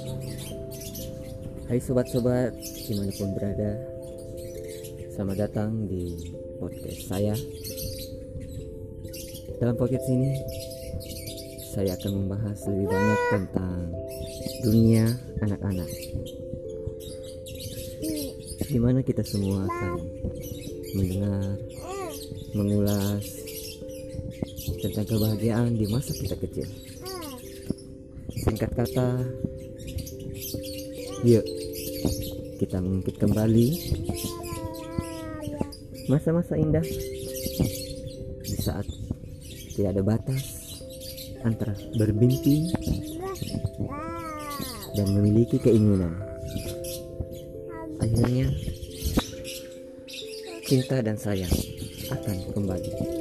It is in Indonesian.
Hai sobat-sobat di mana pun berada Selamat datang di podcast saya. Dalam podcast ini Saya akan membahas lebih banyak tentang dunia anak-anak. Di mana kita semua akan mendengar Mengulas Tentang kebahagiaan di masa kita kecil. Singkat kata Yuk kita mengungkit kembali masa-masa indah di saat tidak ada batas antara bermimpi dan memiliki keinginan. Akhirnya cinta dan sayang akan kembali.